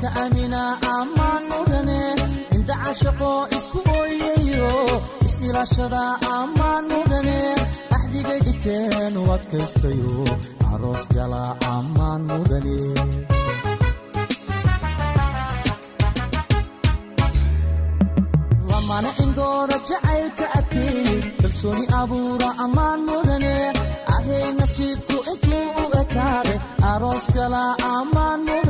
iska amina ammaan mudane indhaca shaqo isku ooyayo is-ilaashada ammaan mudane axdigay dhigteen u adkaystayo aroos gala ammaan mudane lamana indooda jacaylka adkeey kalsooni abuura ammaan mudane ahay nasiibku intuu u ekaade aroos gala ammaan mudane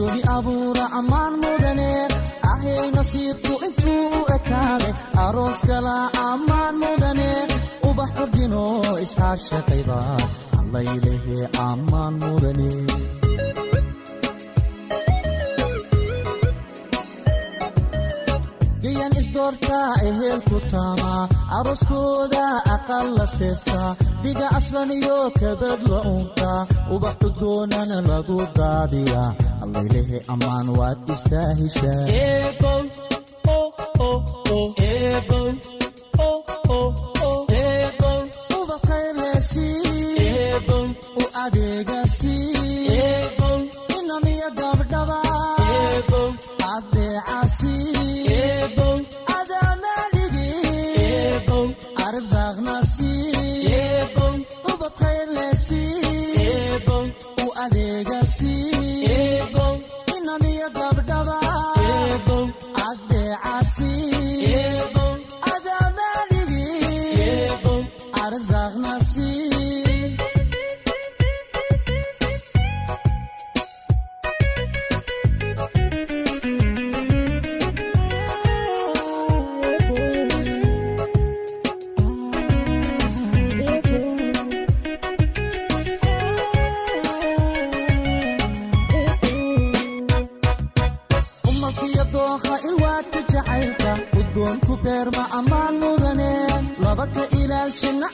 kalsooni abuura ammaan mudane ahay nasiibku intuu u ekaade aroos gala ammaan mudane ubax ordino iscaashaqayba allaylehe ammaan mudane gayan isdoortaa ehelku taamaa arooskooda aqal la seesaa dhiga aslan iyo kabad la uuntaa ubax cudgoonana lagu daadiyaa allaylehe ammaan waad istaahishaa u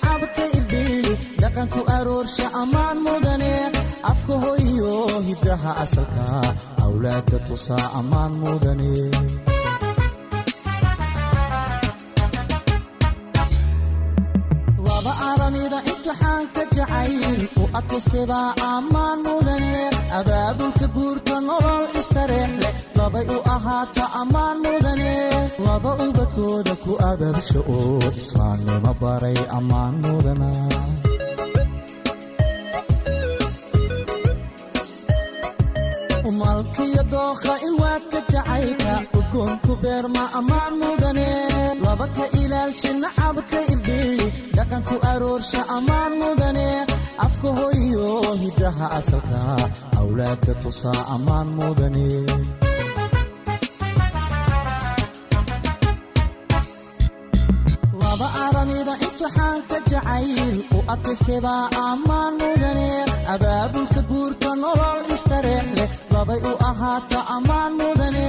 irdhiyi dhaqanku aroorsha ammaan mudane afka hoyo hiddaha asalka awlaadda tusaa ammaan mudane aramida imtixaanka jacayl u adkaystebaa ammaan mudane abaabulka guurka nolol istareex leh labay u ahaata ammaan mudane laba ubadkooda ku abaabsha oo islaamnimo baray ammaan mudana umalkiyo dookha ilwaadka jacaylka. Udgoonku beerma ammaan mudane laba ka ilaalsha nacabka irdhiyi dhaqanku aroorsha ammaan mudane afka hoyo hiddaha asalka. Awlaadda tusaa ammaan mudane laba imtixaanka jacayl. U adkaystebaa ammaan mudane abaabulka guurka nolol istareex leh labay u ahaata ammaan mudane.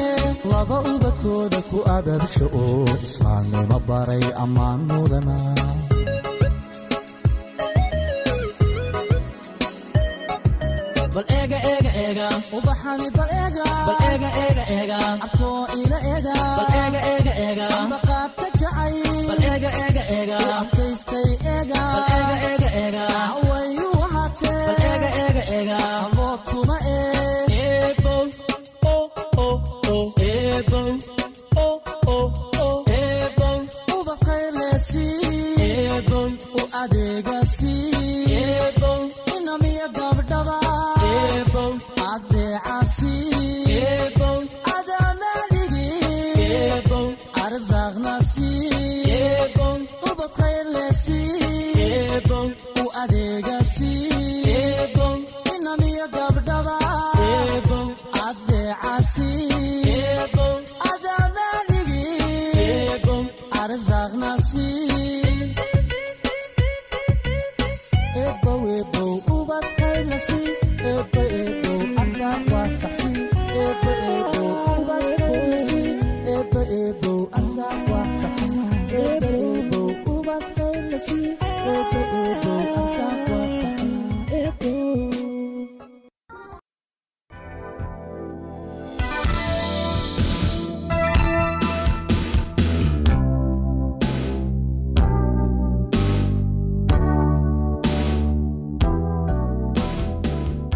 Laba ubadkooda ku abaabsha oo islaamnimo baray ammaan mudana. Ubaxani bal eega. Bal eega eega eega. Abkoo ila eega. Bal eega eega eega. Ambaqaad ka jacay bal eega eega eega. Adkaystay eega bal eega eega eega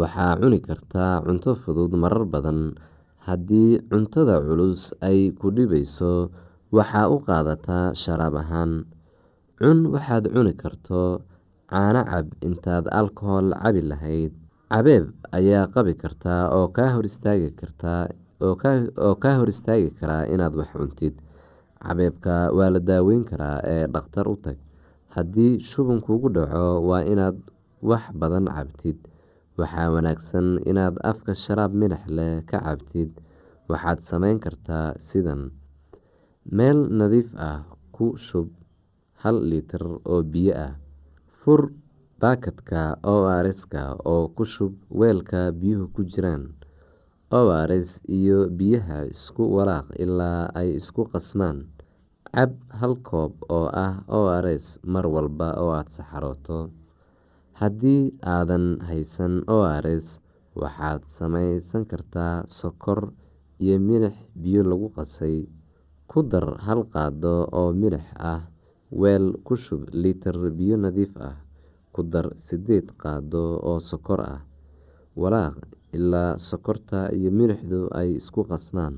waxaa cuni kartaa cunto fudud marar badan. Haddii cuntada culus ay ku dhibayso waxaa u qaadataa sharaab ahaan. Cun waxaad cuni karto caano cab intaad alkohol cabi lahayd. Cabeeb ayaa qabi kartaa oo kaa hor istaagi karaa inaad wax cuntid. Cabeebka waa la daaweyn karaa ee dhakhtar u tag. Haddii shuban kugu dhaco waa inaad wax badan cabtid waxaa wanaagsan inaad afka sharaab milix leh ka cabtid. Waxaad sameyn kartaa sidan. Meel nadiif ah ku shub hal litir oo biyo ah. Fur baakadka o rska oo ku shub weelka biyuhu ku jiraan. O rs iyo biyaha isku walaaq ilaa ay isku qasmaan. Cab hal koob oo ah o rs mar walba oo aada saxarooto haddii aadan haysan ors waxaad samaysan kartaa sokor iyo milix biyo lagu qasay. Ku dar hal qaado oo milix ah weel ku shub litir biyo nadiif ah. Ku dar sideed qaado oo sokor ah walaaq ilaa sokorta iyo milixdu ay isku qasmaan.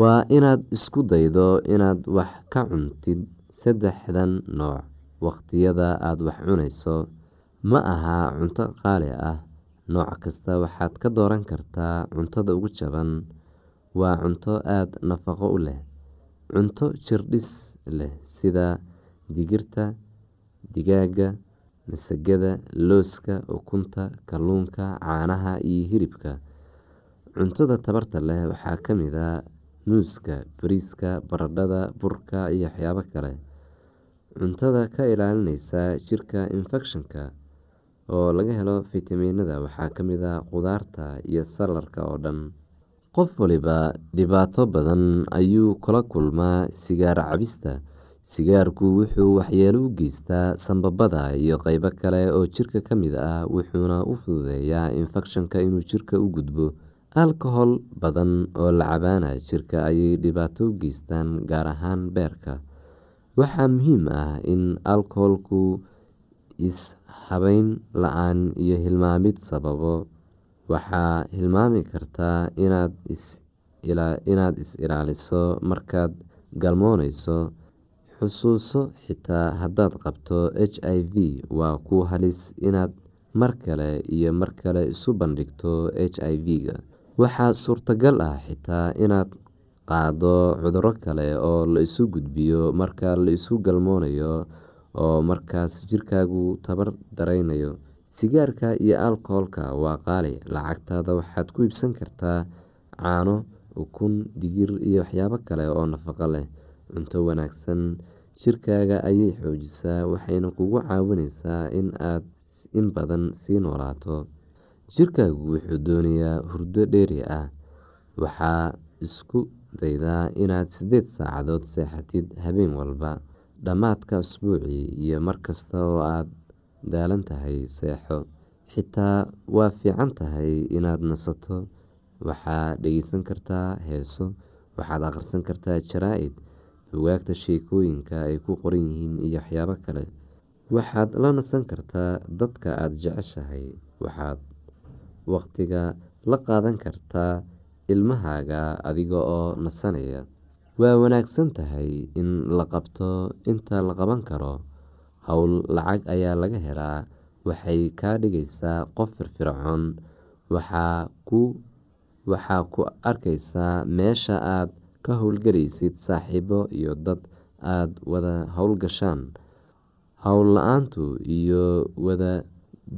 Waa inaad isku daydo inaad wax ka cuntid saddexdan nooc waqtiyada aada wax cunayso ma aha cunto qaali ah. Nooc kasta waxaad ka dooran kartaa cuntada ugu jaban. Waa cunto aada nafaqo u leh. Cunto jirdhis leh sida digirta digaaga masagada looska ukunta kalluunka caanaha iyo hilibka. Cuntada tabarta leh waxaa ka mid a muuska bariiska baradhada burka iyo waxyaabo kale. Cuntada ka ilaalineysa jirka infekshanka oo laga helo fitamiinada waxaa ka mid a qudaarta iyo salarka oo dhan. Qof waliba dhibaato badan ayuu kula kulmaa sigaar cabista. Sigaarku wuxuu waxyeelo u geystaa sanbabada iyo qeybo kale oo jirka ka mid ah wuxuuna u fududeeyaa infekshanka inuu jirka u gudbo. Alkohol badan oo la cabaana jirka ayay dhibaato u geystaan gaar ahaan beerka. Waxaa muhiim ah in alkoholku is-habeyn la'aan iyo hilmaamid sababo. Waxaa hilmaami kartaa inaad is-ilaaliso markaad galmooneyso xusuuso xitaa haddaad qabto h i v. Waa ku halis inaad mar kale iyo mar kale isu bandhigto h i v-ga. Waxaa suurtagal ah xitaa inaad qaado cuduro kale oo la isu gudbiyo marka la isu galmoonayo oo markaas jirkaagu tabar dareynayo sigaarka iyo alkoholka waa qaali lacagtaada waxaad ku iibsan kartaa caano ukun digir iyo waxyaabo kale oo nafaqo leh. Cunto wanaagsan jirkaaga ayay xoojisaa waxayna kugu caawineysaa in aad in badan sii noolaato. Jirkaagu wuxuu doonayaa hurdo dheeri ah. Waxaa isku daydaa inaad sideed saacadood seexatid habeen walba dhammaadka usbuucii iyo markasta oo aad daalan tahay seexo xitaa waa fiican tahay inaad nasato. Waxaad dhegeysan kartaa heeso waxaad akhrisan kartaa jaraa-id bugaagta sheekooyinka ay ku qoran yihiin iyo waxyaabo kale. Waxaad la nasan kartaa dadka aada jeceshahay. Waxaad waqtiga la qaadan kartaa ilmahaaga adiga oo nasanaya waa wanaagsan tahay in la qabto inta la qaban karo howl lacag ayaa laga helaa. Waxay kaa dhigaysaa qof firfircoon. Waxaa ku arkaysaa meesha aad ka howlgalaysid saaxiibo iyo dad aada wada howlgashaan howl la'aantu iyo wada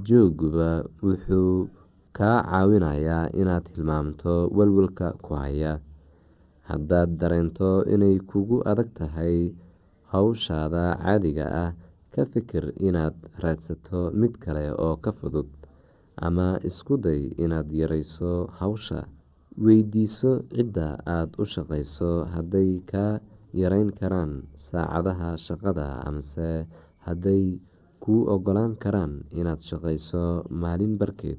jooguba wuxuu kaa caawinayaa inaad hilmaamto walwalka ku haya haddaad dareento inay kugu adag tahay howshaada caadiga ah ka fikir inaad raadsato mid kale oo ka fudud ama isku day inaad yareyso hawsha. Weydiiso cidda aada u shaqeyso hadday kaa yareyn karaan saacadaha shaqada amase hadday kuu ogolaan karaan inaad shaqeyso maalin barkeed